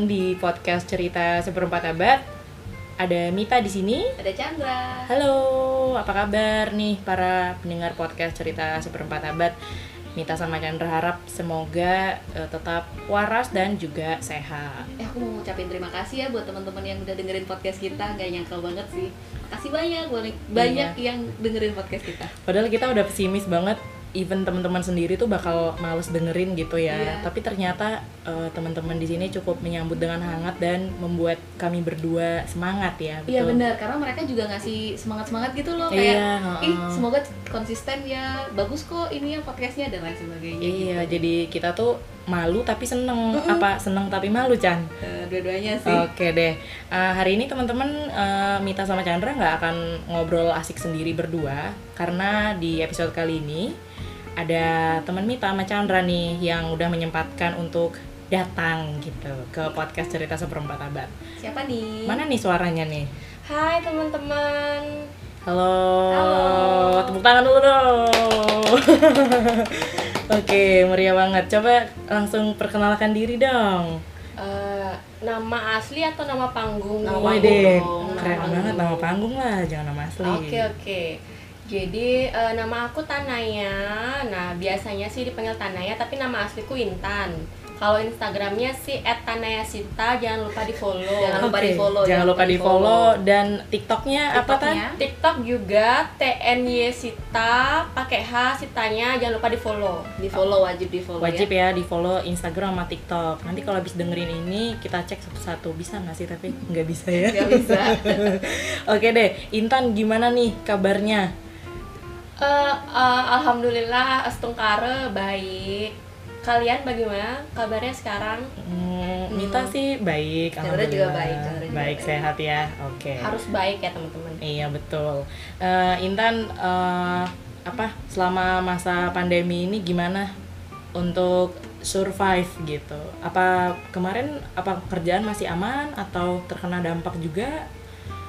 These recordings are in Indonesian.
Datang di podcast cerita seperempat abad. Ada Mita di sini. Ada Chandra. Halo, apa kabar nih para pendengar podcast cerita seperempat abad? Mita sama Chandra harap semoga eh, tetap waras dan juga sehat. Eh, aku mau ngucapin terima kasih ya buat teman-teman yang udah dengerin podcast kita. Gak nyangka banget sih. Makasih banyak, banyak, banyak yang dengerin podcast kita. Padahal kita udah pesimis banget even teman-teman sendiri tuh bakal males dengerin gitu ya. Iya. Tapi ternyata eh, teman-teman di sini cukup menyambut dengan hangat dan membuat kami berdua semangat ya. Iya betul. benar, karena mereka juga ngasih semangat-semangat gitu loh kayak heeh. ih semoga konsisten ya, bagus kok ini ya podcastnya dan lain sebagainya. Iya, gitu. jadi kita tuh malu tapi seneng apa seneng tapi malu Chan. Eh, dua-duanya sih. Oke deh. Eh, hari ini teman-teman eh, Mita sama Chandra nggak akan ngobrol asik sendiri berdua karena di episode kali ini ada teman Mita sama Chandra nih yang udah menyempatkan untuk datang gitu ke podcast cerita seperempat abad. Siapa nih? Mana nih suaranya nih? Hai teman-teman. Halo. Halo. Tepuk tangan dulu dong. Oke, meriah banget. Coba langsung perkenalkan diri dong. Eh, nama asli atau nama panggung? Nama panggung deh, nama keren panggung. banget nama panggung lah, jangan nama asli. Oke oke. Jadi eh, nama aku Tanaya. Nah biasanya sih dipanggil Tanaya, tapi nama asliku Intan. Kalau Instagramnya sih @tanayasita, jangan lupa di follow. Jangan lupa Oke, di-follow, Jangan lupa di follow dan TikToknya apa tan? TikToknya? TikTok juga TNY Sita, pakai H Sitanya, jangan lupa di follow. Di follow wajib di follow Wajib ya. ya di follow Instagram sama TikTok. Nanti kalau habis dengerin ini kita cek satu-satu bisa nggak sih? Tapi nggak bisa ya. Gak bisa. Oke deh, Intan gimana nih kabarnya? Eh, eh, Alhamdulillah Astungkare baik. Kalian bagaimana kabarnya sekarang? Hmm, Mita sih baik, Chandra juga baik, Chandra juga baik baik. sehat ya. Oke. Harus baik ya teman-teman. Iya betul. Eh, Intan eh, apa selama masa pandemi ini gimana untuk survive gitu? Apa kemarin apa kerjaan masih aman atau terkena dampak juga?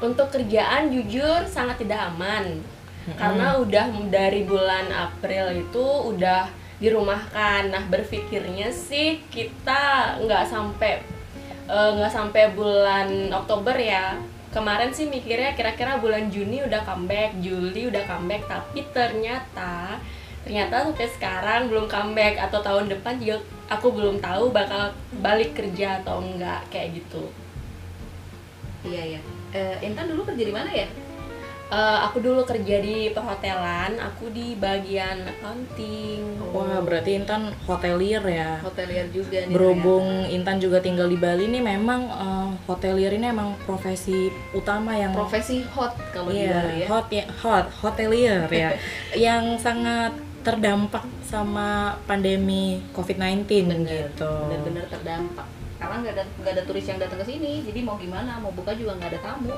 Untuk kerjaan jujur sangat tidak aman karena udah dari bulan April itu udah dirumahkan. Nah berpikirnya sih kita nggak sampai eh, nggak sampai bulan Oktober ya. Kemarin sih mikirnya kira-kira bulan Juni udah comeback, Juli udah comeback, tapi ternyata ternyata sampai sekarang belum comeback atau tahun depan juga aku belum tahu bakal balik kerja atau enggak kayak gitu. Iya ya. Eh, Intan dulu kerja di mana ya? Eh, aku dulu kerja di perhotelan, aku di bagian accounting. Wah berarti Intan hotelier ya. Hotelier juga nih. Berhubung Intan juga tinggal di Bali nih, memang eh, hotelier ini emang profesi utama yang ternyata. profesi hot kalau di Iya, Bali ya. hot ya, hot, hotelier ya, yang sangat terdampak sama pandemi COVID-19 gitu. benar-benar terdampak karena nggak ada nggak ada turis yang datang ke sini jadi mau gimana mau buka juga nggak ada tamu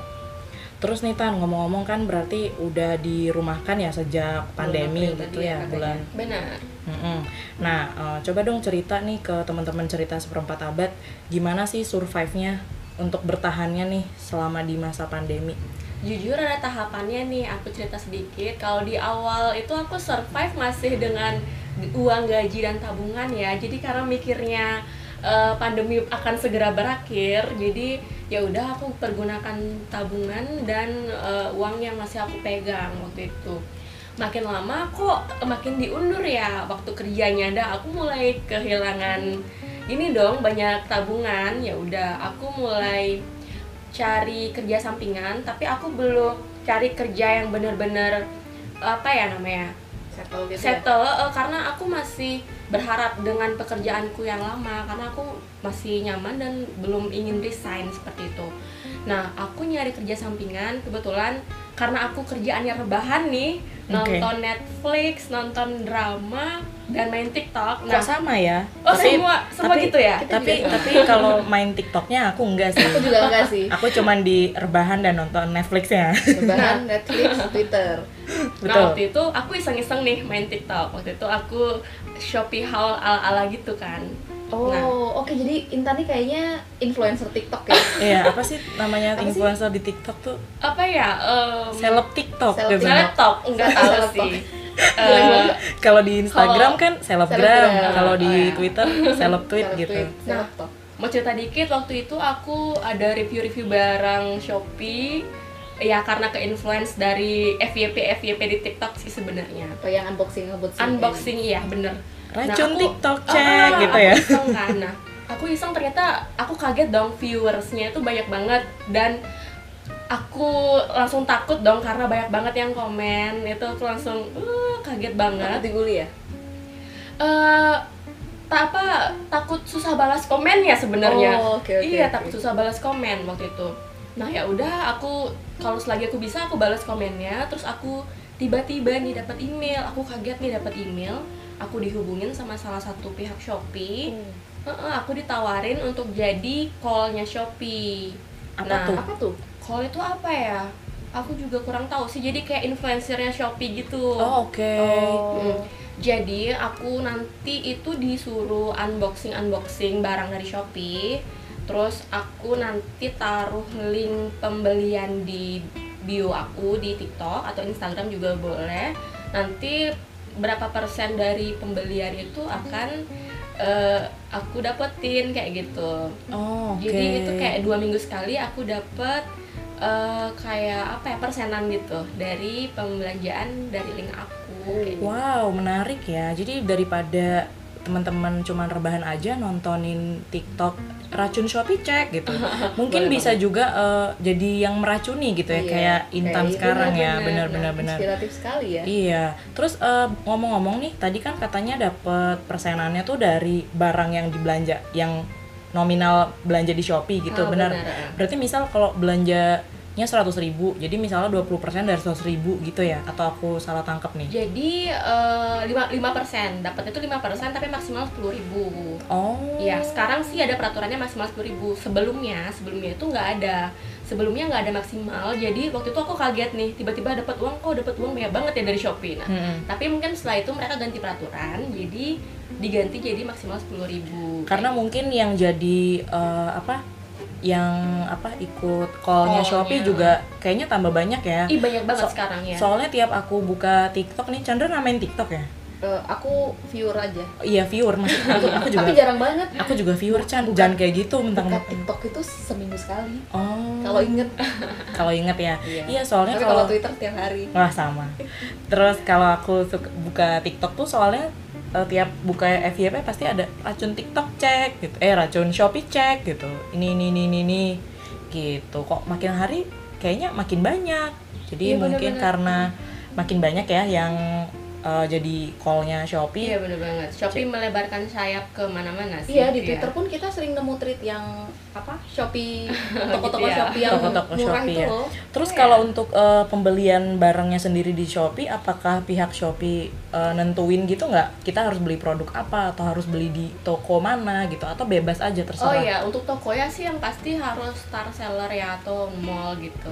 Terus nih Tan, ngomong-ngomong kan berarti udah dirumahkan ya sejak pandemi April gitu ya, ya katanya. bulan. Benar. Mm-mm. Nah, eh, coba dong cerita nih ke teman-teman cerita seperempat abad, gimana sih survive-nya untuk bertahannya nih selama di masa pandemi? Jujur ada tahapannya nih, aku cerita sedikit. Kalau di awal itu aku survive masih dengan uang gaji dan tabungan ya. Jadi karena mikirnya eh, pandemi akan segera berakhir, jadi ya udah aku pergunakan tabungan dan eh, uang yang masih aku pegang waktu itu. Makin lama kok makin diundur ya waktu kerjanya. Dah aku mulai kehilangan ini dong banyak tabungan. Ya udah aku mulai cari kerja sampingan tapi aku belum cari kerja yang bener-bener apa ya namanya settle gitu ya settle eh, karena aku masih berharap dengan pekerjaanku yang lama karena aku masih nyaman dan belum ingin resign seperti itu nah aku nyari kerja sampingan kebetulan karena aku kerjaannya rebahan nih Oke. nonton Netflix nonton drama dan main TikTok Kok sama ya? oh semua semua tapi- gitu ya Tapi tapi kalau main TikToknya aku enggak sih. aku juga enggak sih Aku cuman di rebahan dan nonton Netflixnya. Rebahan Netflix Twitter. Nah waktu itu aku iseng-iseng nih main TikTok. Waktu itu aku Shopee haul ala-ala gitu kan. oh Nah. oke jadi Intan nih kayaknya influencer TikTok ya Iya, apa sih namanya Apa sih? influencer di TikTok tuh? Apa ya? Um, Seleb TikTok Seleb. Seleb talk enggak tahu sih. Eh, Kalau di Instagram Kalau- kan selebgram, kalau di Oh, iya. Twitter seleb tweet Seleb gitu. tweet, Nah. mau cerita dikit waktu itu aku ada review-review barang Shopee ya karena ke influence dari FYP FYP di TikTok sih sebenarnya Oh yang unboxing unboxing. unboxing iya bener Racun aku- TikTok Ah, cek gitu aku ya. iseng kan nah aku iseng ternyata aku kaget dong viewersnya itu banyak banget dan aku langsung takut dong karena banyak banget yang komen itu aku langsung uh, kaget banget Takut diguli ya? eh tak apa takut susah balas komen ya sebenarnya Oh, oke, oke, iya oke. takut susah balas komen waktu itu nah ya udah aku kalau selagi aku bisa aku balas komennya terus aku tiba-tiba nih dapat email aku kaget nih dapat email aku dihubungin sama salah satu pihak Shopee Hmm. Heeh, aku ditawarin untuk jadi callnya Shopee Apa nah, tuh? Apa tuh? call itu apa ya aku juga kurang tahu sih jadi kayak influencernya Shopee gitu Oh, oke. Hmm. Jadi aku nanti itu disuruh unboxing unboxing barang dari Shopee. Terus aku nanti taruh link pembelian di bio aku di TikTok atau Instagram juga boleh. Nanti berapa persen dari pembelian itu akan eh, aku dapetin kayak gitu. Oh, oke. Jadi itu kayak dua minggu sekali aku dapet eh, kayak apa ya persenan gitu dari pembelanjaan dari link aku. Kayak gitu. Wow, menarik ya. Jadi daripada teman-teman cuman rebahan aja nontonin TikTok racun Shopee cek gitu. Mungkin Boleh bisa juga eh, jadi yang meracuni gitu ya, Iya, kayak Intan kayak sekarang ya, benar-benar. benar-benar benar. Inspiratif sekali ya. Iya. Terus eh, ngomong-ngomong nih, tadi kan katanya dapat persenannya tuh dari barang yang dibelanja, yang nominal belanja di Shopee gitu, Ah, benar. benar. Berarti misal kalau belanjanya 100.000 ribu, jadi misalnya 20% dari 100.000 ribu gitu ya? Atau aku salah tangkap nih? Jadi eh, lima lima persen, dapat itu lima persen tapi maksimal sepuluh ribu. Oh. Ya sekarang sih ada peraturannya maksimal sepuluh ribu. Sebelumnya sebelumnya itu nggak ada. Sebelumnya nggak ada maksimal. Jadi waktu itu aku kaget nih, tiba-tiba dapat uang kok dapat uang banyak banget ya dari Shopee. Nah, Mm-mm. tapi mungkin setelah itu mereka ganti peraturan, jadi diganti jadi maksimal sepuluh ribu. Karena mungkin yang jadi eh, apa? Yang apa ikut call-nya Call-nya. Shopee juga kayaknya tambah banyak ya. Ih banyak banget So- sekarang ya. Soalnya tiap aku buka TikTok nih, Chandra namain TikTok ya? Eh, aku viewer aja. Iya viewer masih aku, aku juga Tapi jarang banget. aku juga viewer Chan Buka- jangan kayak gitu Buka mentang-mentang TikTok itu seminggu sekali. oh Kalau inget. kalau inget ya Iya. iya soalnya kalau Twitter tiap hari. wah sama terus kalau aku suka buka TikTok tuh soalnya eh, tiap buka FYP pasti ada racun TikTok cek gitu eh racun Shopee cek gitu ini ini ini ini, ini. gitu kok makin hari kayaknya makin banyak jadi Iya, mungkin bener-bener. karena makin banyak ya yang eh, jadi callnya Shopee Iya bener banget. Shopee melebarkan sayap ke mana-mana sih. Iya di Iya. Twitter pun kita sering nemu tweet yang apa Shopee toko-toko Gitu ya. Shopee yang Toko-toko murah Shopee itu ya. loh. Terus Iya. kalau untuk eh, pembelian barangnya sendiri di Shopee, apakah pihak Shopee eh, nentuin gitu nggak? Kita harus beli produk apa atau harus beli di toko mana gitu atau bebas aja Oh terserah? iya, untuk toko ya sih yang pasti harus star seller ya atau mall gitu.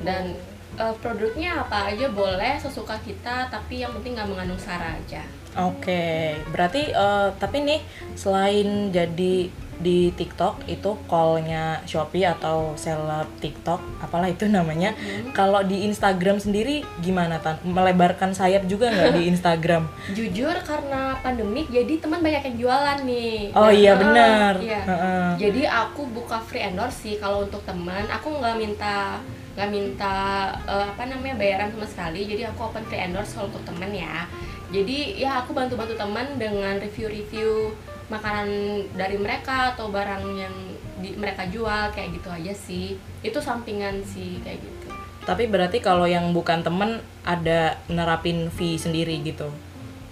Dan eh, produknya apa aja boleh sesuka kita, tapi yang penting nggak mengandung sara aja. Oke, berarti eh, tapi nih selain jadi di TikTok itu call-nya Shopee atau seleb TikTok, apalah itu namanya. Hmm. Kalau di Instagram sendiri gimana tan? Melebarkan sayap juga nggak di Instagram? Jujur karena pandemik jadi teman banyak yang jualan nih. Oh Nah, iya eh, benar. Iya. Heeh. Jadi aku buka free endorse sih kalau untuk teman. Aku nggak minta nggak minta eh, apa namanya bayaran sama sekali. Jadi aku open free endorse kalau untuk teman ya. Jadi ya aku bantu-bantu teman dengan review-review makanan dari mereka atau barang yang di, mereka jual kayak gitu aja sih. Itu sampingan sih kayak gitu. Tapi berarti kalau yang bukan temen ada nerapin fee sendiri gitu.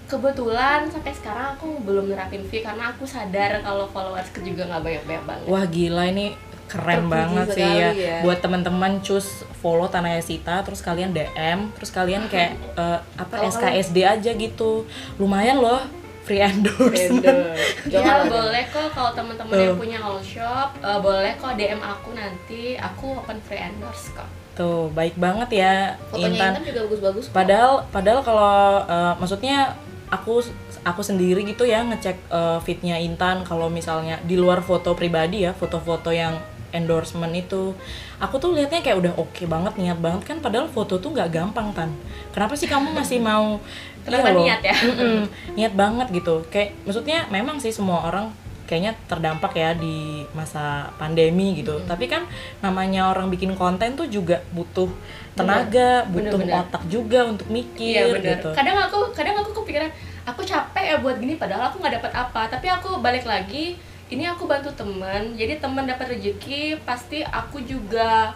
Kebetulan sampai sekarang aku belum nerapin fee karena aku sadar kalau followersku juga nggak banyak-banyak banget. Wah gila ini keren Terpuji banget sih ya. ya. Buat teman-teman cus follow Tanaya Sita terus kalian DM, terus kalian kayak eh, apa Kalau SKSD aja gitu. Lumayan loh free endorse. Endorse. Ya Jangan boleh kok kalau teman-teman yang punya all shop eh, boleh kok DM aku nanti aku open free endorse kok. Tuh, baik banget ya Fotonya Intan. Intan juga bagus-bagus. Padahal padahal kalau eh, maksudnya aku aku sendiri gitu ya ngecek eh, feednya Intan kalau misalnya di luar foto pribadi ya foto-foto yang endorsement itu aku tuh liatnya kayak udah oke banget niat banget kan padahal foto tuh nggak gampang tan kenapa sih kamu masih mau Kenapa Iya loh. niat ya? Mm-mm, niat banget gitu kayak maksudnya memang sih semua orang kayaknya terdampak ya di masa pandemi gitu tapi kan namanya orang bikin konten tuh juga butuh tenaga Bener, butuh bener. otak juga untuk mikir Iya benar. gitu Kadang aku kadang aku kepikiran aku capek ya buat gini padahal aku nggak dapat apa. Tapi aku balik lagi ini aku bantu temen jadi temen dapat rezeki pasti aku juga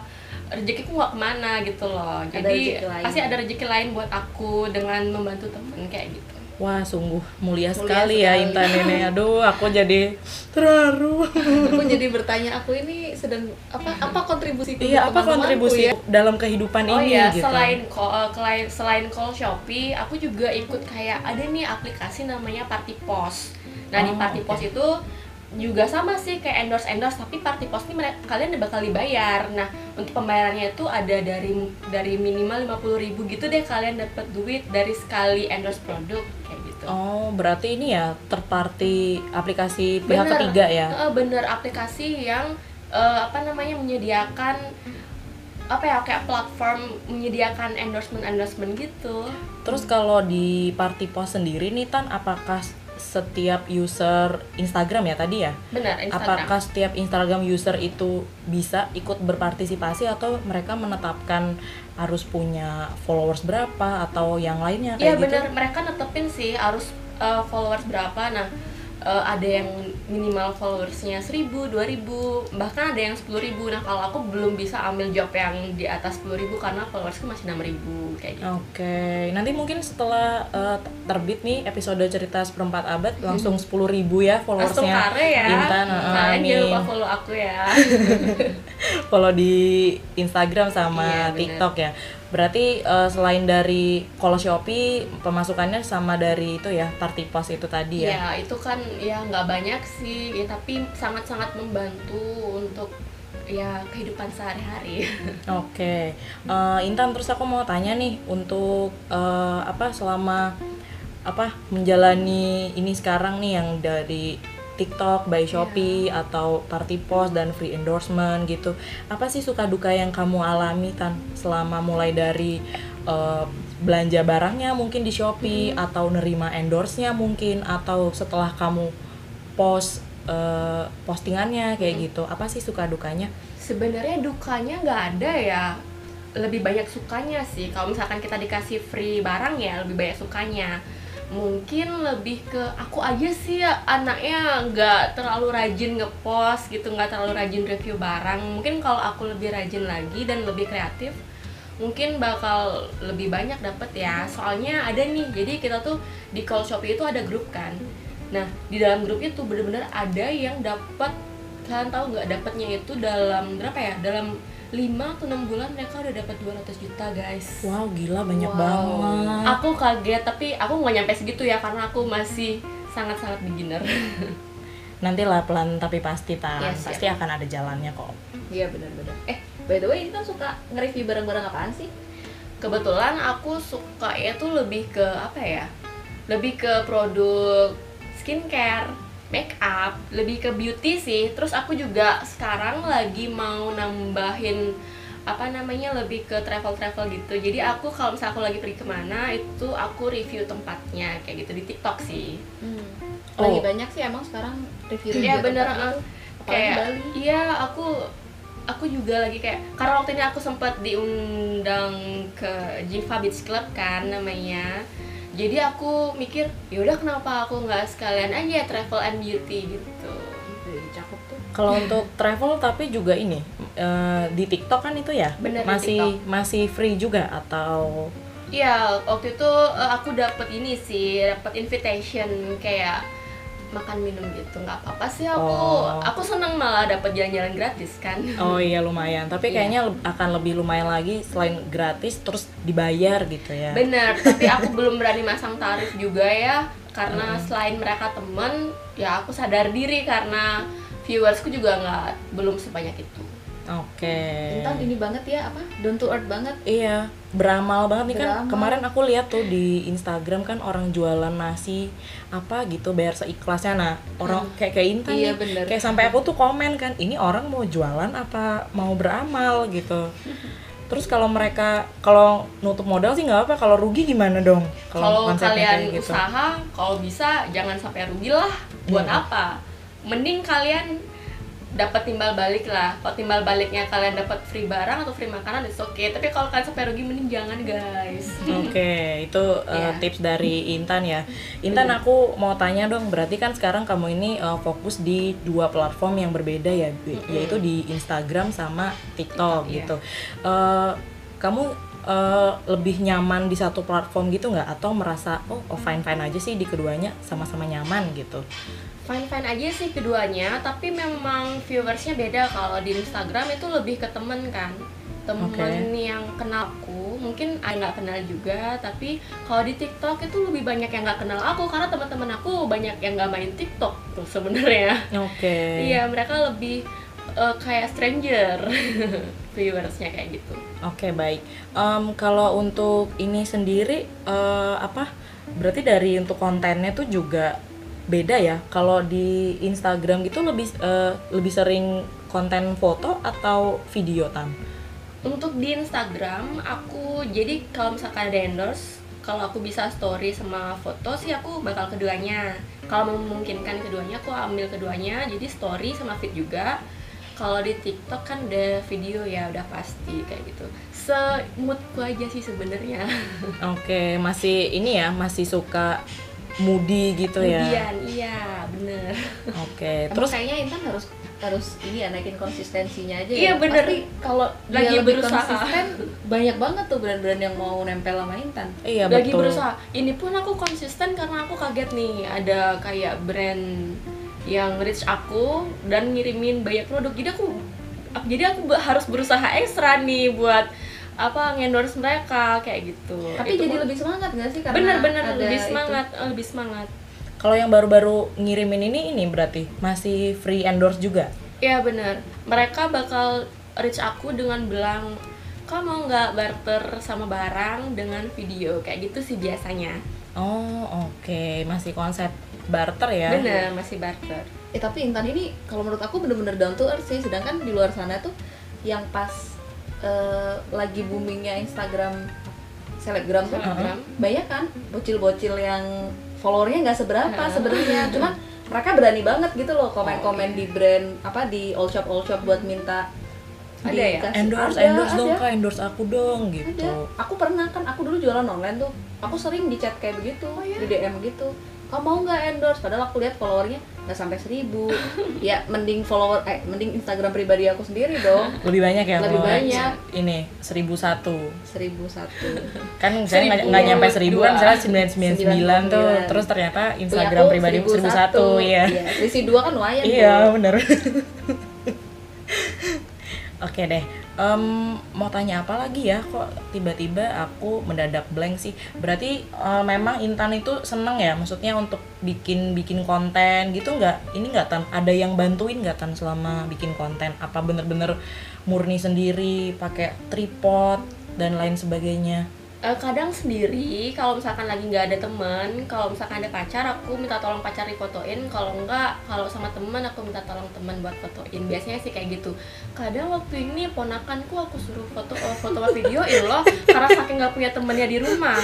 rezekiku nggak ke mana gitu loh Ada jadi lain. pasti ada rezeki lain buat aku dengan membantu temen kayak gitu Wah, sungguh mulia, Mulia sekali, ya sekali. Intan ini. Aduh, aku jadi terharu. aku jadi bertanya aku ini sedang apa apa kontribusi Iya, apa kontribusi ya? dalam kehidupan oh ini iya gitu? selain call selain selain call shopee aku juga ikut kayak ada nih aplikasi namanya party post nah di Oh, party oke. post itu juga sama sih kayak endorse endorse tapi party post ini kalian bakal dibayar nah untuk pembayarannya itu ada dari dari minimal 50.000 ribu gitu deh kalian dapat duit dari sekali endorse produk kayak gitu Oh, berarti ini ya third party aplikasi pihak Bener. ketiga ya? Bener aplikasi yang eh, apa namanya menyediakan apa ya kayak platform menyediakan endorsement endorsement gitu Terus kalau di Party Post sendiri nih Tan, apakah setiap user Instagram ya tadi ya? benar Instagram Apakah setiap Instagram user itu bisa ikut berpartisipasi atau mereka menetapkan harus punya followers berapa atau yang lainnya Iya kayak gitu? benar, mereka netepin sih harus uh, followers berapa. Nah, uh, ada yang minimal followersnya 1000, 2000, bahkan ada yang 10.000. Nah, kalau aku belum bisa ambil job yang di atas 10.000 karena followersku masih 6000 kayak gitu. Oke, nanti mungkin setelah uh, terbit nih episode cerita seperempat abad langsung 10.000 ya Langsung followersnya kare ya. Intan. uh, Kalian jangan lupa amin. follow aku ya. Follow di Instagram sama Iya, bener. TikTok ya. Berarti uh, selain dari kalau Shopee pemasukannya sama dari itu ya Party Post itu tadi ya. ya, itu kan ya nggak banyak sih, ya tapi sangat-sangat membantu untuk ya kehidupan sehari-hari. Oke, Eh, Intan terus aku mau tanya nih untuk eh, apa selama apa menjalani ini sekarang nih yang dari TikTok, by Shopee atau Party Post dan free endorsement gitu. Apa sih suka duka yang kamu alami Tan selama mulai dari eh, belanja barangnya mungkin di Shopee atau nerima endorse-nya mungkin atau setelah kamu post eh, postingannya kayak gitu. Apa sih suka dukanya? sebenarnya dukanya nggak ada ya lebih banyak sukanya sih kalau misalkan kita dikasih free barang ya lebih banyak sukanya mungkin lebih ke aku aja sih ya, anaknya nggak terlalu rajin ngepost gitu nggak terlalu rajin review barang. Mungkin kalau aku lebih rajin lagi dan lebih kreatif mungkin bakal lebih banyak dapet ya. Soalnya ada nih jadi kita tuh di call shopee itu ada grup kan. Nah di dalam grup itu bener-bener ada yang dapat kalian tahu nggak dapatnya itu dalam berapa ya? Dalam 5 atau 6 bulan mereka udah dapat 200 juta guys. Wow, gila banyak Wow. banget. aku kaget tapi aku nggak nyampe segitu ya karena aku masih sangat-sangat beginner. Nanti lah pelan tapi pasti tan, Yes, pasti akan ada jalannya kok. iya benar-benar. Eh by the way ini kan suka nge-review barang-barang apaan sih? Kebetulan aku suka ya tuh lebih ke apa ya lebih ke produk skincare make up lebih ke beauty sih. Terus aku juga sekarang lagi mau nambahin apa namanya lebih ke travel travel gitu. Jadi aku kalau misalnya aku lagi pergi ke mana itu aku review tempatnya kayak gitu di TikTok sih. Hmm. Oh. lagi banyak sih emang sekarang review Iya bener uh, kayak Bali. iya aku aku juga lagi kayak karena waktu ini aku sempat diundang ke Jiva Beach Club kan namanya jadi aku mikir yaudah kenapa aku nggak sekalian aja travel and beauty? Gitu. Wih, cakep tuh. Kalau untuk travel tapi juga ini eh, di TikTok kan itu ya? Bener, di masih TikTok. masih free juga atau Iya, waktu itu eh, aku dapat ini sih, dapat invitation kayak makan minum gitu. nggak apa-apa sih aku. Oh. Aku seneng malah dapat jalan-jalan gratis kan. oh iya lumayan. Tapi Iya. kayaknya akan lebih lumayan lagi selain gratis terus dibayar gitu ya. Bener, tapi aku belum berani masang tarif juga ya karena selain mereka temen, ya aku sadar diri karena viewersku juga nggak belum sebanyak itu. Oke. Intan ini banget ya apa down to earth banget Iya, beramal banget nih kan. Beramal. Kemarin aku lihat tuh di Instagram kan orang jualan nasi apa gitu bayar seikhlasnya. Nah, orang kayak kayak Intan Iya, nih, bener. kayak sampai aku tuh komen kan, ini orang mau jualan apa mau beramal gitu. Terus kalau mereka kalau nutup modal sih nggak apa, kalau rugi gimana dong? kalau kalian kayak gitu. usaha kalau bisa jangan sampai rugi lah buat Hmm. apa mending kalian dapat timbal balik lah kalau timbal baliknya kalian dapat free barang atau free makanan itu oke tapi kalau kalian sampai rugi mending jangan guys Oke, itu uh, Iya. tips dari Intan ya. Intan, aku mau tanya dong, berarti kan sekarang kamu ini uh, fokus di dua platform yang berbeda ya, y- yaitu di Instagram sama TikTok Iya. gitu. Uh, kamu uh, lebih nyaman di satu platform gitu nggak? Atau merasa oh, oh fine fine aja sih di keduanya sama-sama nyaman gitu? Fine fine aja sih keduanya tapi memang viewersnya beda kalau di Instagram itu lebih ke temen kan temen Oke. yang kenal aku mungkin ada nggak kenal juga tapi kalau di TikTok itu lebih banyak yang nggak kenal aku karena teman-teman aku banyak yang nggak main TikTok tuh sebenarnya Oke. iya mereka lebih eh, kayak stranger viewersnya kayak gitu Oke baik. Em, kalau untuk ini sendiri eh, apa? Berarti dari untuk kontennya tuh juga beda ya. Kalau di Instagram gitu lebih eh, lebih sering konten foto atau video tam? Untuk di Instagram aku jadi kalau misalkan ada endorse kalau aku bisa story sama foto sih aku bakal keduanya. Kalau memungkinkan keduanya aku ambil keduanya jadi story sama feed juga. Kalau di TikTok kan udah video ya udah pasti kayak gitu. Semutku aja sih sebenarnya. Oke masih ini ya masih suka moody gitu ya. Kemudian iya bener. Oke terus terus kayaknya Intan harus harus ini ya naikin konsistensinya aja Iya, ya bener. Kalau dia Lagi lebih berusaha. konsisten banyak banget tuh brand-brand yang mau nempel sama Intan iya lagi betul. berusaha ini pun aku konsisten karena aku kaget nih ada kayak brand yang reach aku dan ngirimin banyak produk jadi aku jadi aku harus berusaha ekstra nih buat apa ngendorse mereka kayak gitu. Tapi Itu jadi pun- lebih semangat gak sih karena bener-bener ada lebih itu? semangat eh, lebih semangat. Kalau yang baru-baru ngirimin ini ini berarti masih free endorse juga. Iya bener. Mereka bakal reach aku dengan bilang kamu mau nggak barter sama barang dengan video. Kayak gitu sih biasanya. Oh oke. Masih konsep barter ya. bener masih barter. Eh tapi Intan ini kalau menurut aku bener-bener down to earth sih. Sedangkan di luar sana tuh yang pas eh, lagi boomingnya Instagram Selebgram tuh Selebgram. Banyak kan bocil-bocil yang followernya nggak seberapa sebenarnya Cuman mereka berani banget gitu loh komen-komen Oh, di brand apa di all shop all shop buat minta Ada ya? dikasih- endorse Ada, endorse dong ada. kak endorse aku dong Ada. gitu Aku pernah kan, aku dulu jualan online tuh. Aku sering di chat kayak begitu, Oh, iya? di DM gitu. Kamu mau nggak endorse? Padahal aku lihat followernya nggak sampai seribu. ya mending follower, eh mending Instagram pribadi aku sendiri dong. lebih banyak ya Lebih banyak. ini seribu satu Seribu satu. kan saya nggak nyampe seribu kan misalnya sembilan sembilan sembilan tuh 99. terus ternyata Instagram aku pribadi seribu satu ya Iya, selisih dua kan lumayan. iya tuh. bener oke deh Em, mau tanya apa lagi ya? Kok tiba-tiba aku mendadak blank sih? Berarti eh, memang Intan itu seneng ya? Maksudnya untuk bikin bikin konten gitu nggak? Ini nggak tan ada yang bantuin nggak tan selama bikin konten? Apa bener-bener murni sendiri pakai tripod dan lain sebagainya Eh, kadang sendiri kalau misalkan lagi nggak ada temen kalau misalkan ada pacar aku minta tolong pacar difotoin. Kalau enggak kalau sama temen aku minta tolong temen buat fotoin. Biasanya sih kayak gitu. Kadang waktu ini ponakanku aku suruh foto oh, foto sama videoin loh karena saking nggak punya temennya di rumah.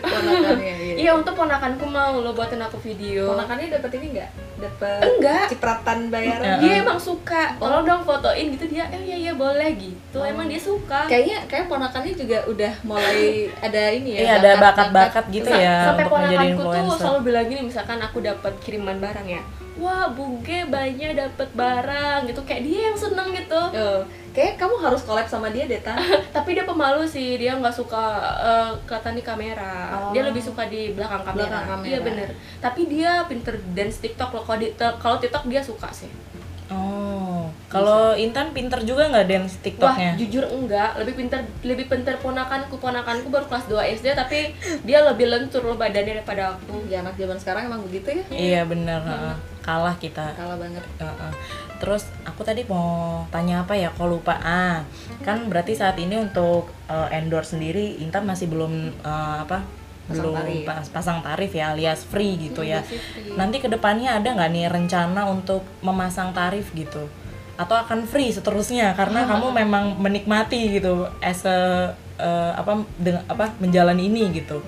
Ponakannya, iya. iya untuk ponakanku mau lo buatin aku video. Ponakannya dapat ini nggak? Dapat enggak. cipratan bayaran. Ya. dia emang suka. Tolong dong fotoin gitu dia. Eh iya iya boleh gitu. Oh. emang dia suka. Kayaknya kayak ponakannya juga udah mulai ada ini ya. iya ada bakat-bakat gitu Sa- ya sampai ponakanku tuh selalu bilang gini misalkan aku dapat kiriman barang ya wah buge banyak dapat barang gitu. Kayak dia yang seneng gitu. Oh, kayak kamu harus collab sama dia deh, Tan. tapi dia pemalu sih dia nggak suka eh, kelihatan di kamera. Oh. dia lebih suka di belakang kamera, Belakang kamera. iya bener. Tapi dia pinter dance TikTok loh. Kalau di- kalau TikTok dia suka sih. Oh, Kalau Intan pinter juga nggak dance Wah, TikToknya? jujur enggak, lebih pinter lebih pinter ponakanku, ponakanku baru kelas 2 SD tapi dia lebih lentur loh badannya daripada aku. ya anak zaman sekarang emang begitu ya Iya bener, heeh. kalah kita. kalah banget Heeh. Terus aku tadi mau tanya apa ya? Kok lupa? Ah, kan berarti saat ini untuk eh, endorse sendiri Intan masih belum eh, apa? Pasang belum tarif. pas- pasang tarif ya alias free gitu ya. masih free. Nanti ke depannya ada nggak nih rencana untuk memasang tarif gitu? Atau akan free seterusnya karena kamu memang menikmati gitu as a eh, apa dengan apa menjalani ini gitu.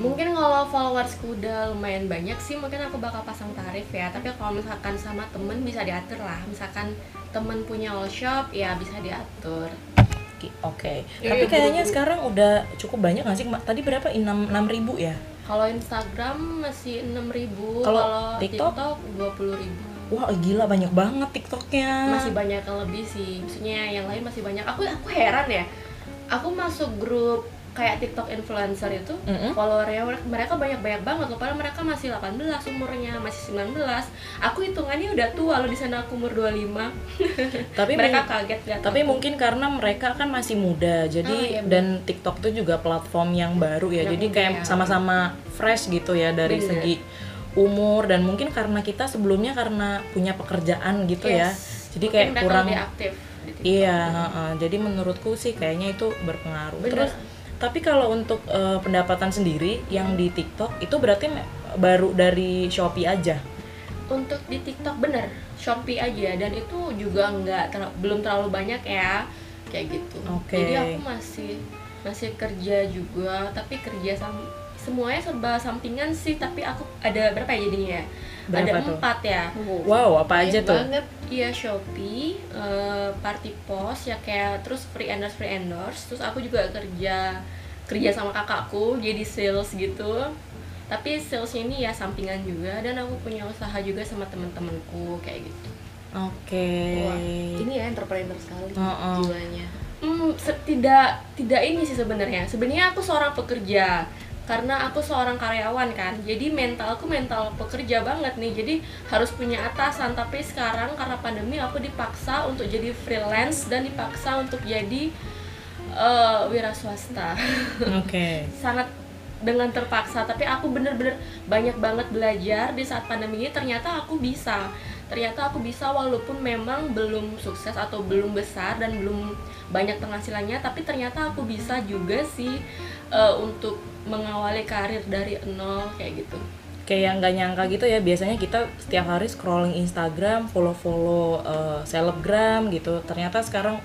Mungkin kalau followersku udah lumayan banyak sih mungkin aku bakal pasang tarif ya. Tapi kalau misalkan sama temen bisa diatur lah. Misalkan temen punya all shop ya bisa diatur. Oke. Iya, Tapi iya, kayaknya buru-buru. sekarang udah cukup banyak nggak sih? Tadi berapa? 6 ribu ya? Kalau Instagram masih 6000 Kalau kalau TikTok? TikTok 20000 Wah gila banyak banget TikToknya. masih banyak yang lebih sih maksudnya yang lain masih banyak aku aku heran ya aku masuk grup kayak TikTok influencer itu Mm-mm. followernya mereka banyak banyak banget loh padahal mereka masih 18 umurnya masih 19 aku hitungannya udah tua loh di sana aku umur 25 Tapi mereka kaget lihat tapi aku. mungkin karena mereka kan masih muda, jadi Oh, iya, bener. dan TikTok itu juga platform yang baru ya, Yang jadi kayak ya. sama-sama fresh gitu ya dari Bener. segi umur dan mungkin karena kita sebelumnya karena punya pekerjaan gitu ya, Yes. jadi Mungkin kayak kurang lebih aktif. Iya, heeh. jadi menurutku sih kayaknya itu berpengaruh. Bener. Terus tapi kalau untuk eh, pendapatan sendiri yang di TikTok itu berarti baru dari Shopee aja. untuk di TikTok bener Shopee aja dan itu juga nggak terla- belum terlalu banyak ya kayak gitu Oke. jadi aku masih masih kerja juga tapi kerja sam semuanya serba sampingan sih tapi aku ada berapa ya jadinya ya Berapa ada tuh? empat ya Wow, apa aja tuh? banget Iya Shopee, eh, Party Post ya kayak terus free endorse free endorse. Terus aku juga kerja kerja sama kakakku jadi sales gitu. Tapi salesnya ini ya sampingan juga dan aku punya usaha juga sama teman-temanku kayak gitu. Oke. Wah, ini ya entrepreneur sekali Heeh. jiwanya Hmm, tidak tidak ini sih sebenarnya. Sebenarnya aku seorang pekerja karena aku seorang karyawan kan. Jadi mentalku mental pekerja banget nih. Jadi harus punya atasan. Tapi sekarang karena pandemi aku dipaksa untuk jadi freelance dan dipaksa untuk jadi eh, wira swasta. Oke. Sangat dengan terpaksa. Tapi aku bener-bener banyak banget belajar di saat pandemi ini. Ternyata aku bisa. Ternyata aku bisa walaupun memang belum sukses atau belum besar dan belum banyak penghasilannya tapi ternyata aku bisa juga sih eh, untuk mengawali karir dari nol kayak gitu Kayak nggak nyangka gitu ya. Biasanya kita setiap hari scrolling Instagram, follow-follow eh, selebgram gitu. Ternyata sekarang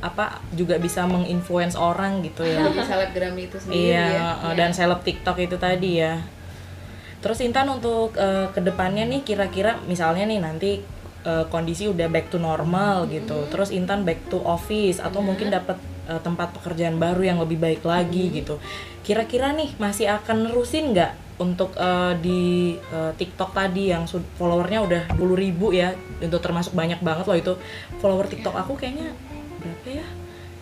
apa juga bisa menginfluence orang gitu ya. jadi selebgram itu sendiri Iya, ya eh, dan seleb TikTok itu tadi ya. Terus Intan untuk eh, ke depannya nih kira-kira misalnya nih nanti eh, kondisi udah back to normal gitu. Terus Intan back to office atau mungkin dapat eh, tempat pekerjaan baru yang lebih baik lagi gitu. Kira-kira nih masih akan nerusin nggak untuk eh, di eh, TikTok tadi yang followernya udah 10.000 ribu ya, untuk termasuk banyak banget loh itu follower TikTok aku kayaknya berapa ya?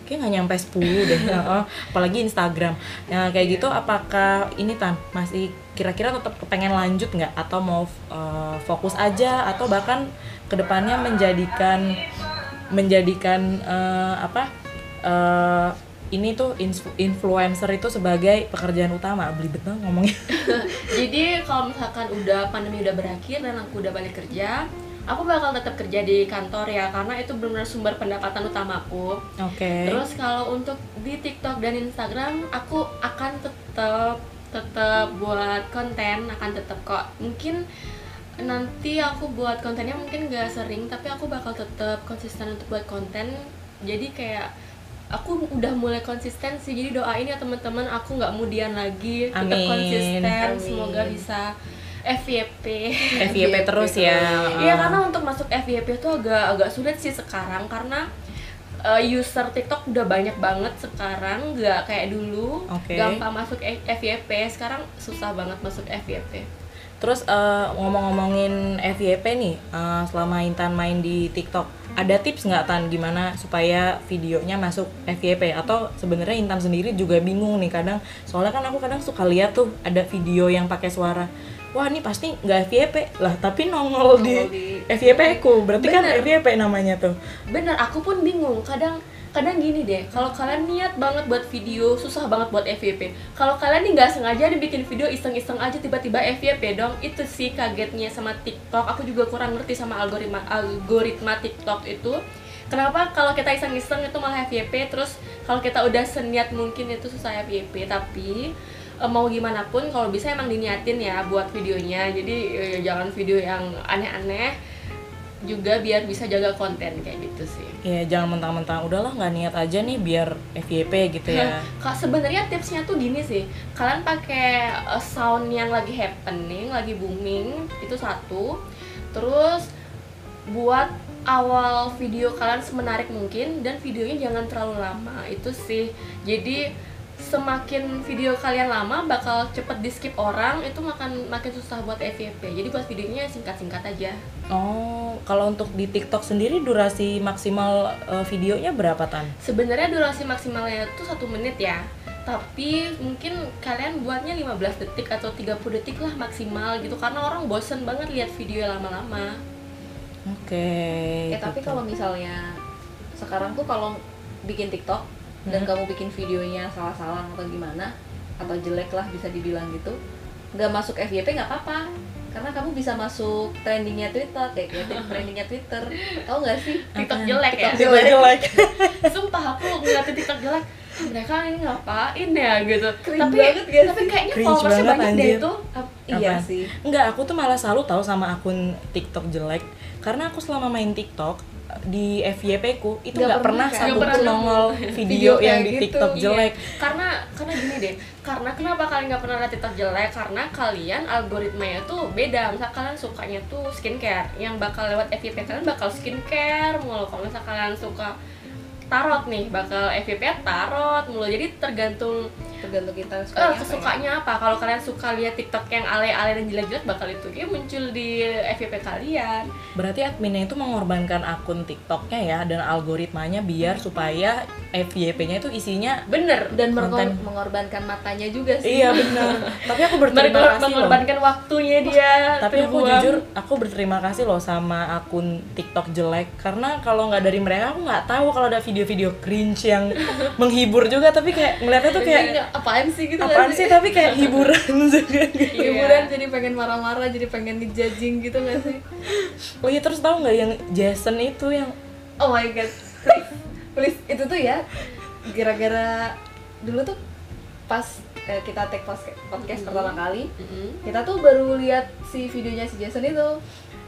Kayak nggak nyampe 10 deh apalagi Instagram. Nah kayak gitu apakah ini tan masih kira-kira tetap pengen lanjut nggak? Atau mau eh, fokus aja? Atau bahkan ke depannya menjadikan menjadikan eh, apa eh, ini tuh influencer itu sebagai pekerjaan utama? Belibet banget ngomongnya. Jadi kalau misalkan udah pandemi udah berakhir dan aku udah balik kerja aku bakal tetap kerja di kantor ya karena itu benar-benar sumber pendapatan utamaku. Oke. Terus kalau untuk di TikTok dan Instagram aku akan tetap tetap buat konten akan tetap kok. Mungkin nanti aku buat kontennya mungkin gak sering tapi aku bakal tetap konsisten untuk buat konten. Jadi kayak aku udah mulai konsisten sih jadi doain ya teman-teman aku nggak mudian lagi tetap Amin. konsisten. Amin. semoga bisa FYP FYP terus ya. Iya karena untuk masuk FYP itu agak agak sulit sih sekarang karena uh, user TikTok udah banyak banget sekarang nggak kayak dulu. Oke. gampang masuk F- FYP sekarang susah banget masuk FYP Terus eh, ngomong-ngomongin FYP nih, eh, selama Intan main di TikTok, ada tips nggak Tan gimana supaya videonya masuk FYP? Atau sebenarnya Intan sendiri juga bingung nih kadang, soalnya kan aku kadang suka lihat tuh ada video yang pakai suara wah ini pasti nggak FYP lah tapi nongol di, Nongol di- FYP ku. Berarti kan Bener. FYP namanya tuh. Bener aku pun bingung. Kadang kadang gini deh kalau kalian niat banget buat video susah banget buat FYP kalau kalian nih nggak sengaja nih bikin video iseng-iseng aja tiba-tiba FYP dong. Itu sih kagetnya sama TikTok. Aku juga kurang ngerti sama algoritma algoritma TikTok itu. Kenapa? Kalau kita iseng-iseng itu malah FYP terus kalau kita udah seniat mungkin itu susah FYP tapi mau gimana pun kalau bisa emang diniatin ya buat videonya. Jadi eh, jangan video yang aneh-aneh juga biar bisa jaga konten kayak gitu sih. ya jangan mentang-mentang udahlah nggak niat aja nih biar FYP gitu ya. Kak sebenarnya tipsnya tuh gini sih, kalian pakai uh, sound yang lagi happening, lagi booming itu satu, terus buat awal video kalian semenarik mungkin dan videonya jangan terlalu lama. Itu sih. Jadi semakin video kalian lama bakal cepet di skip orang itu makan makin susah buat FYP. Jadi buat videonya singkat-singkat aja. oh kalau untuk di TikTok sendiri durasi maksimal eh, videonya berapa tan Sebenarnya durasi maksimalnya itu satu menit ya tapi mungkin kalian buatnya 15 detik atau 30 detik lah maksimal gitu karena orang bosen banget lihat video lama-lama oke ya tapi gitu. kalau misalnya sekarang tuh kalau bikin TikTok dan Hmm. kamu bikin videonya salah-salah atau gimana atau jelek lah bisa dibilang gitu nggak masuk FYP nggak apa-apa. Karena kamu bisa masuk trendingnya Twitter kayak kayak trendingnya Twitter. Tau nggak sih? TikTok jelek ya? Jelek. Jelek. Sumpah aku ngeliatin TikTok jelek. Mereka ini ngapain ya gitu. Cringe tapi banget gak tapi sih? kayaknya Cringe followersnya banget, banyak deh anjir. itu. Iya Apaan? sih. Enggak, aku tuh malah selalu tahu sama akun TikTok jelek. Karena aku selama main TikTok di FYP ku itu Nggak pernah pernah, satu pernah pun nemu. nongol Video video yang di gitu, TikTok Iya, jelek. karena karena gini deh karena kenapa kalian nggak pernah lihat TikTok jelek? Karena kalian algoritmanya tuh beda. Misal kalian sukanya tuh skincare yang bakal lewat FYP kalian bakal skincare mulu. Kalau misal kalian suka tarot nih bakal FYP tarot mulu. Jadi tergantung tergantung kita eh, sukanya apa ya. kesukanya apa kalau kalian suka lihat TikTok yang ale-ale dan jelek-jelek bakal itu dia muncul di FYP kalian Berarti adminnya itu mengorbankan akun TikToknya ya dan algoritmanya biar supaya FYP-nya itu isinya bener dan Konten. mengorbankan matanya juga sih iya benar. Tapi aku berterima mereka kasih loh. mengorbankan waktunya dia Tapi aku terbuang. jujur aku berterima kasih loh sama akun TikTok jelek karena kalau nggak dari mereka aku nggak tahu kalau ada video-video cringe yang menghibur juga tapi kayak ngeliatnya tuh kayak apaan sih gitu apaan sih tapi kayak hiburan juga Iya. hiburan jadi pengen marah-marah jadi pengen ngejudging gitu gak sih? Oh iya terus tahu nggak yang Jason itu yang oh my god. Please please itu tuh ya gara-gara dulu tuh pas eh, kita take podcast, podcast pertama kali Mm-mm. kita tuh baru lihat si videonya si Jason itu.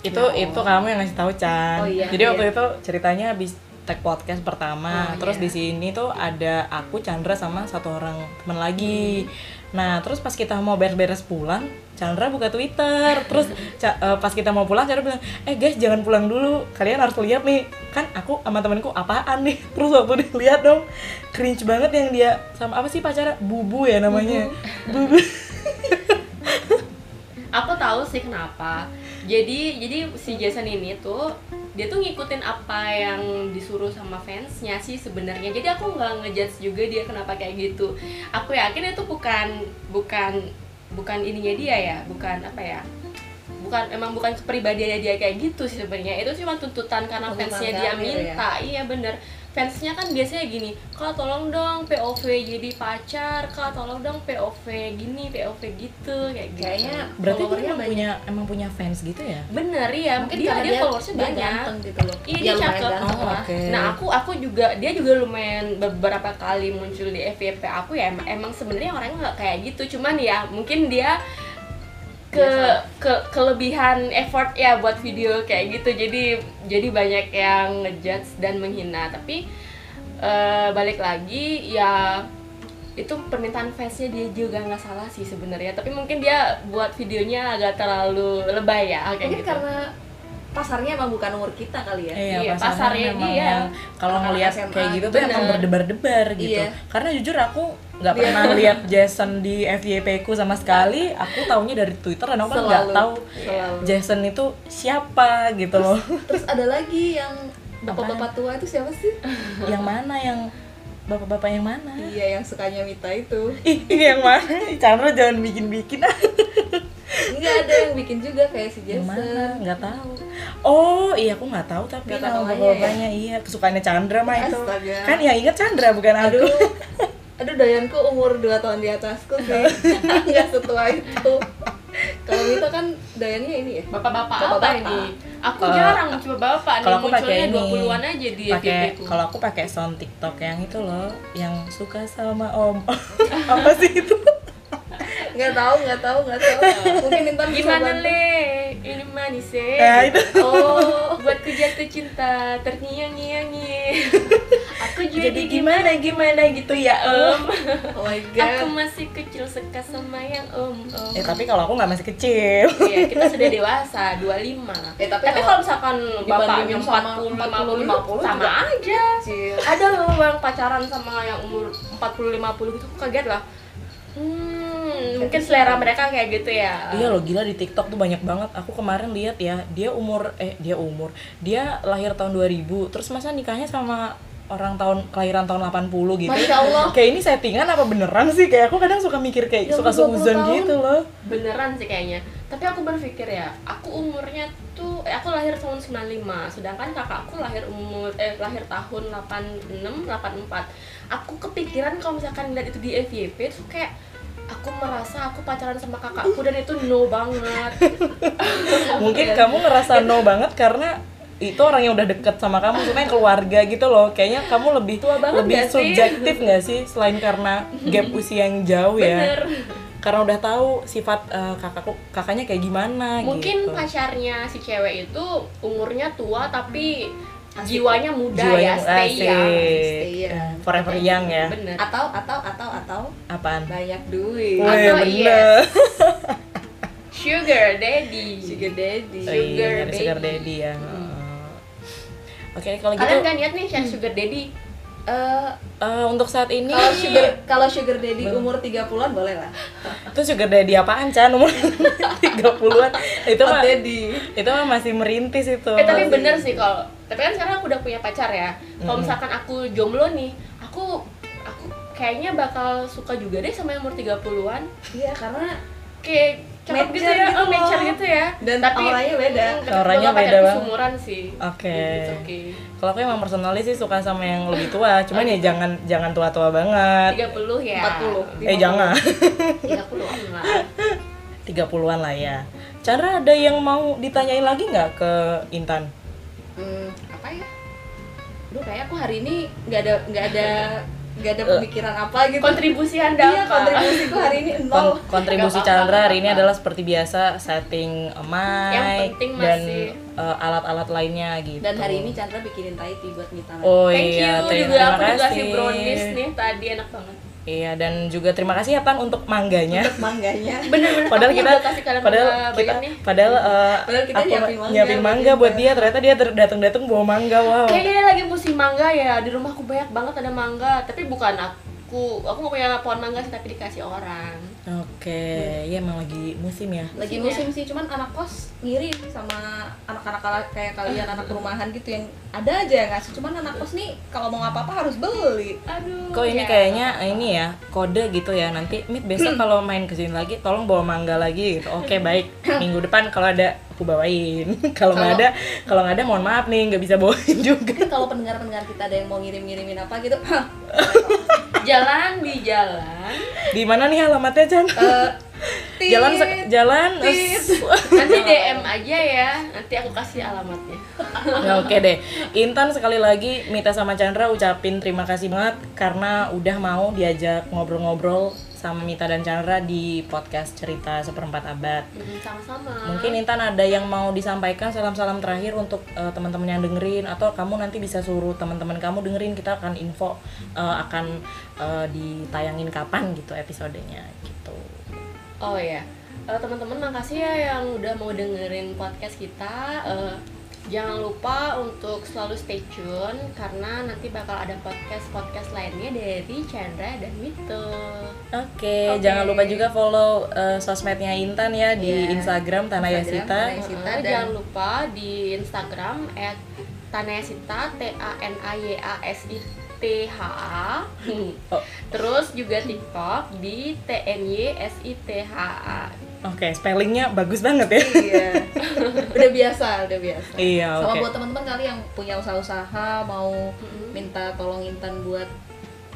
Itu Ya itu kamu yang ngasih tahu Chan. Oh iya, jadi waktu iya. itu ceritanya habis tag podcast pertama. Oh, terus iya. di sini tuh ada aku Chandra sama satu orang teman lagi. Nah terus pas kita mau beres-beres pulang Chandra buka Twitter. Terus eh, pas kita mau pulang Chandra bilang eh guys jangan pulang dulu. Kalian harus lihat nih. Kan aku sama temanku apaan nih? Terus waktu dilihat dong cringe banget yang dia sama apa sih pacarnya? Bubu ya namanya. Bubu, aku tahu sih kenapa jadi jadi si Jason ini tuh dia tuh ngikutin apa yang disuruh sama fansnya sih sebenarnya. Jadi aku nggak ngejudge juga dia kenapa kayak gitu. Aku yakin itu bukan bukan bukan ininya dia ya bukan apa ya bukan emang bukan kepribadiannya dia kayak gitu sih sebenarnya. Itu cuma tuntutan karena Tuntutan fansnya dia ya. minta. Iya bener fansnya kan biasanya gini kak tolong dong POV jadi pacar kak tolong dong POV gini POV gitu kayak gitu. Kayaknya berarti dia emang punya emang punya fans gitu ya? Bener ya mungkin dia karena dia followersnya dia banyak. ganteng gitu loh. Iya Ya, dia cakep. Oh, lah. Oke. Nah aku aku juga dia juga lumayan beberapa kali muncul di FYP aku ya emang, emang sebenarnya orangnya nggak kayak gitu. Cuman ya mungkin dia ke ke kelebihan effort ya buat video kayak gitu. Jadi jadi banyak yang ngejudge dan menghina. Tapi eh, balik lagi ya itu permintaan fansnya dia juga nggak salah sih sebenarnya. Tapi mungkin dia buat videonya agak terlalu lebay ya kayak mungkin gitu. karena pasarnya emang bukan umur kita kali ya. Iya, Iya, pasarnya pasarnya dia. kalau ngelihat kayak gitu tuh emang berdebar-debar gitu. Iya. Karena jujur aku nggak pernah lihat Jason di FYP ku sama sekali. Aku taunya dari Twitter dan aku kan nggak tahu Selalu. Jason itu siapa gitu loh. terus ada lagi yang bapak-bapak tua itu siapa sih yang mana yang bapak-bapak yang mana? iya yang sukanya Mita itu Ih, ini yang mana? Chandra jangan bikin-bikin. Enggak ada yang bikin juga kayak si? Jason. Nggak tahu. Oh, iya aku nggak tahu tapi Nggak tahu nama namanya bapaknya iya kesukaannya Chandra mah itu. Astaga. Kan yang inget Chandra bukan aku. Aduh. Aduh Dayanku umur 2 tahun di atasku sih. Enggak setua itu. Kalau Mita kan Dayannya ini ya. Bapak-bapak apa Bapak-bapak. ini? Aku Eh, jarang coba bapak kalau aku pakai munculnya ini. 20-an aja di pakai kalau aku pakai sound TikTok yang itu loh, yang suka sama Om. Apa sih itu? Enggak tahu, enggak tahu, enggak tahu. Mungkin Intan bisa Gimana le? Ini manis eh. Ya, itu. Oh, buatku jatuh cinta terngiang-ngiangi. Aku jadi, Jadi gimana gimana gitu ya Om. Oh my Aku god. masih kecil suka sama yang om om. Eh tapi kalau aku nggak masih kecil. Iya, kita sudah dewasa, 25 Eh, tapi Tapi kalau misalkan bapaknya dibandingin sama 40, 40, 50, 50 sama juga aja Kecil. Ada loh yang pacaran sama yang umur 40, 50 gitu, aku kaget lah Hmm, mungkin selera mereka kayak gitu ya Iya loh gila di TikTok tuh banyak banget. Aku kemarin lihat ya, dia umur eh dia umur. Dia lahir tahun 2000, terus masa nikahnya sama orang tahun kelahiran tahun 80 gitu. Masya Allah. Kayak ini settingan apa beneran sih? Kayak aku kadang suka mikir kayak Ya suka ampun, 20 seuzon tahun. gitu loh. Beneran sih kayaknya Tapi aku berpikir ya, aku umurnya tuh, eh aku lahir tahun 95 Sedangkan kakakku lahir umur, eh lahir tahun 86, 84 Aku kepikiran kalau misalkan lihat itu di FYP tuh kayak Aku merasa aku pacaran sama kakakku dan itu no banget Mungkin kamu ngerasa no banget karena itu orang yang udah deket sama kamu, maksudnya keluarga gitu loh. Kayaknya kamu lebih Tua banget lebih sih? subjektif nggak sih selain karena gap usia yang jauh ya. Bener Karena udah tahu sifat eh, kakakku kakaknya kayak gimana Mungkin gitu. pacarnya si cewek itu umurnya tua tapi Asik. jiwanya muda Jiwanya ya, stay asik. young Stay young. Forever young ya. Bener Atau atau atau atau Apaan? banyak duit. Wih, Atau bener. yes. Sugar daddy Sugar daddy. Oh, iya, Sugar ada sugar daddy ya. Oke, kalau gitu Kalian gak niat nih share sugar daddy? Eh, eh, untuk saat ini kalau sugar kalau sugar daddy umur 30-an boleh lah. itu sugar daddy apaan Chan umur 30-an itu mah daddy. itu mah masih merintis itu Eh tapi bener sih kalau Tapi kan sekarang aku udah punya pacar ya Kalau Mm-mm. misalkan aku jomblo nih Aku aku kayaknya bakal suka juga deh sama yang umur 30-an Iya, karena Kayak cakep gitu ya, gitu oh, matcher loh. gitu ya. Dan auranya beda. tapi Auranya semoga beda banget. sumuran sih. Oke. It's okay. Kalau aku emang personally sih suka sama yang lebih tua. Cuman ya jangan jangan tua-tua banget. 30 ya. 40. eh jangan. 30-an lah. 30-an lah ya. Chandra ada yang mau ditanyain lagi nggak ke Intan? Hmm, apa ya? Aduh, kayak aku hari ini nggak ada nggak ada nggak ada pemikiran apa gitu. Kontribusi anda Iya, apa? kontribusiku hari ini Kon- nol. kontribusi Nggak apa-apa, Chandra hari ini adalah seperti biasa setting mic Yang penting dan masih- eh, alat-alat lainnya gitu Dan hari ini Chandra bikinin Taiti buat Mita. oh Thank iya you, ter- juga terima aku dikasih kasih. brownies nih tadi enak banget iya dan juga terima kasih ya Tan untuk mangganya. Untuk mangganya. Bener-bener padahal kita kalian padahal kita padahal eh, Padahal kita aku nyiapin mangga nyiapin buat mangga buat dia ternyata dia datang-datang bawa mangga wow. Kayaknya dia lagi musim mangga ya, di rumahku banyak banget ada mangga Tapi bukan aku, aku gak punya pohon mangga sih tapi dikasih orang oke ya emang lagi musim ya Lagi Musim musim sih, cuman anak kos ngiri sama anak-anak kala- kayak kalian anak rumahan gitu yang ada aja yang ngasih. Cuman anak kos nih kalau mau apa-apa harus beli. Aduh Kok ini ya. kayaknya ini ya kode gitu ya nanti Mit besok kalau main ke sini lagi tolong bawa mangga lagi gitu. Oke baik minggu depan kalau ada aku bawain. kalau nggak ada kalau nggak ada mohon maaf nih nggak bisa bawain juga. Kalau pendengar-pendengar kita ada yang mau ngirim-ngirimin apa gitu, Jalan di jalan Di mana nih alamatnya Chan? eh, tit. jalan jalan tit. Nanti DM aja ya, nanti aku kasih alamatnya Ya, oke deh. Intan sekali lagi Mita sama Chandra ucapin terima kasih banget karena udah mau diajak ngobrol-ngobrol sama Mita dan Chandra di podcast cerita seperempat abad. Sama-sama Mungkin Intan ada yang mau disampaikan salam-salam terakhir untuk eh, teman-teman yang dengerin atau kamu nanti bisa suruh teman-teman kamu dengerin kita akan info eh, akan eh, ditayangin kapan gitu episodenya gitu. Oh ya, Eh, teman-teman makasih ya yang udah mau dengerin podcast kita. Eh, jangan lupa untuk selalu stay tune karena nanti bakal ada podcast podcast lainnya dari Chandra dan Mito. Oke, Oke. jangan lupa juga follow eh, sosmednya Intan ya di Iya. Instagram Tanah Instagram, Yasita. Tanah Yasita. Eh, dan- jangan lupa di Instagram @tanayasita t a n a y a s i t h a. Oh. Terus juga TikTok di t n y s i t h a. Oke, spellingnya bagus banget ya. iya udah biasa udah biasa Iya, sama oke. buat teman-teman kali yang punya usaha-usaha mau Mm-mm. minta tolong Intan buat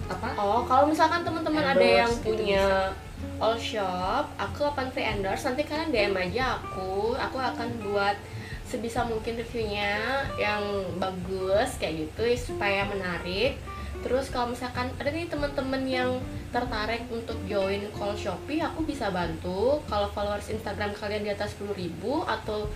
apa Oh, kalau misalkan teman-teman ada yang gitu punya all shop, aku open free endorse. Nanti kalian DM aja aku, aku akan buat sebisa mungkin reviewnya yang bagus kayak gitu supaya menarik. Terus kalau misalkan ada nih teman-teman yang tertarik untuk join call Shopee, aku bisa bantu. Kalau followers Instagram kalian di atas 10.000 atau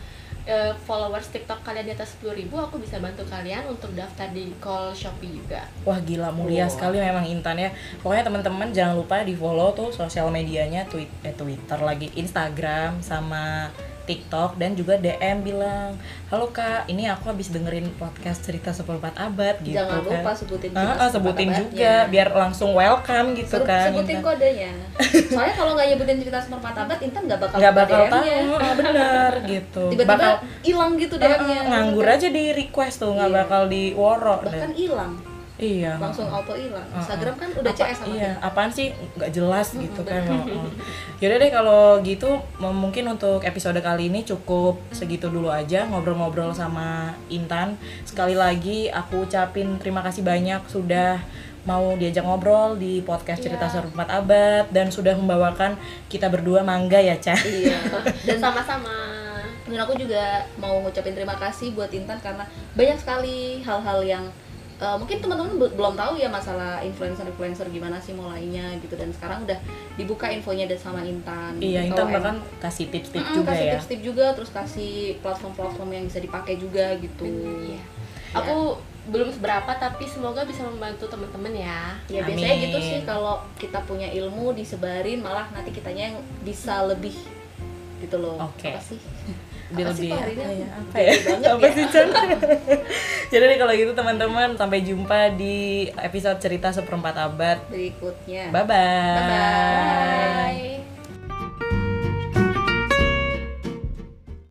eh, followers TikTok kalian di atas 10.000, aku bisa bantu kalian untuk daftar di call Shopee juga. Wah gila mulia Wow. sekali memang Intan ya. Pokoknya teman-teman jangan lupa di follow tuh sosial medianya tweet eh, Twitter lagi Instagram sama TikTok dan juga DM bilang halo kak ini aku habis dengerin podcast cerita seperempat abad gitu jangan kan. lupa sebutin Ah, cerita ah, sebutin juga abadnya. biar langsung welcome gitu Seru- kan sebutin Intan. kodenya soalnya kalau nggak nyebutin cerita seperempat abad Intan nggak bakal nggak bakal tahu ah, bener gitu tiba-tiba bakal hilang gitu DM-nya nganggur aja di request tuh nggak Iya. bakal di woro bahkan hilang iya. Langsung auto hilang. Instagram kan udah Apa- CS sama iya kita apaan sih? Nggak jelas gitu kan yaudah deh kalau gitu mungkin untuk episode kali ini cukup segitu dulu aja ngobrol-ngobrol sama Intan. Sekali lagi aku ucapin terima kasih banyak sudah mau diajak ngobrol di podcast cerita Iya. seperempat abad dan sudah membawakan kita berdua mangga ya Cah iya. Dan dan sama-sama. dan aku juga mau ngucapin terima kasih buat Intan karena banyak sekali hal-hal yang eh, mungkin teman-teman be- belum tahu ya masalah influencer-influencer gimana sih mulainya gitu dan sekarang udah dibuka infonya dan sama Intan. iya Intan bahkan kasih tips-tips Mm-mm, juga kasih ya tips-tips juga terus kasih platform-platform yang bisa dipakai juga gitu. Iya. Aku belum seberapa tapi semoga bisa membantu teman-teman ya. Ya biasanya Amin. gitu sih kalau kita punya ilmu disebarin malah nanti kitanya yang bisa lebih gitu loh. Oke. Apa sih? Lebih Apa sih lebih kok hari ini apa ya apa ya apa ya? sih Chan jadi deh kalau gitu teman-teman sampai jumpa di episode cerita seperempat abad Berikutnya. bye bye Bye-bye. Bye.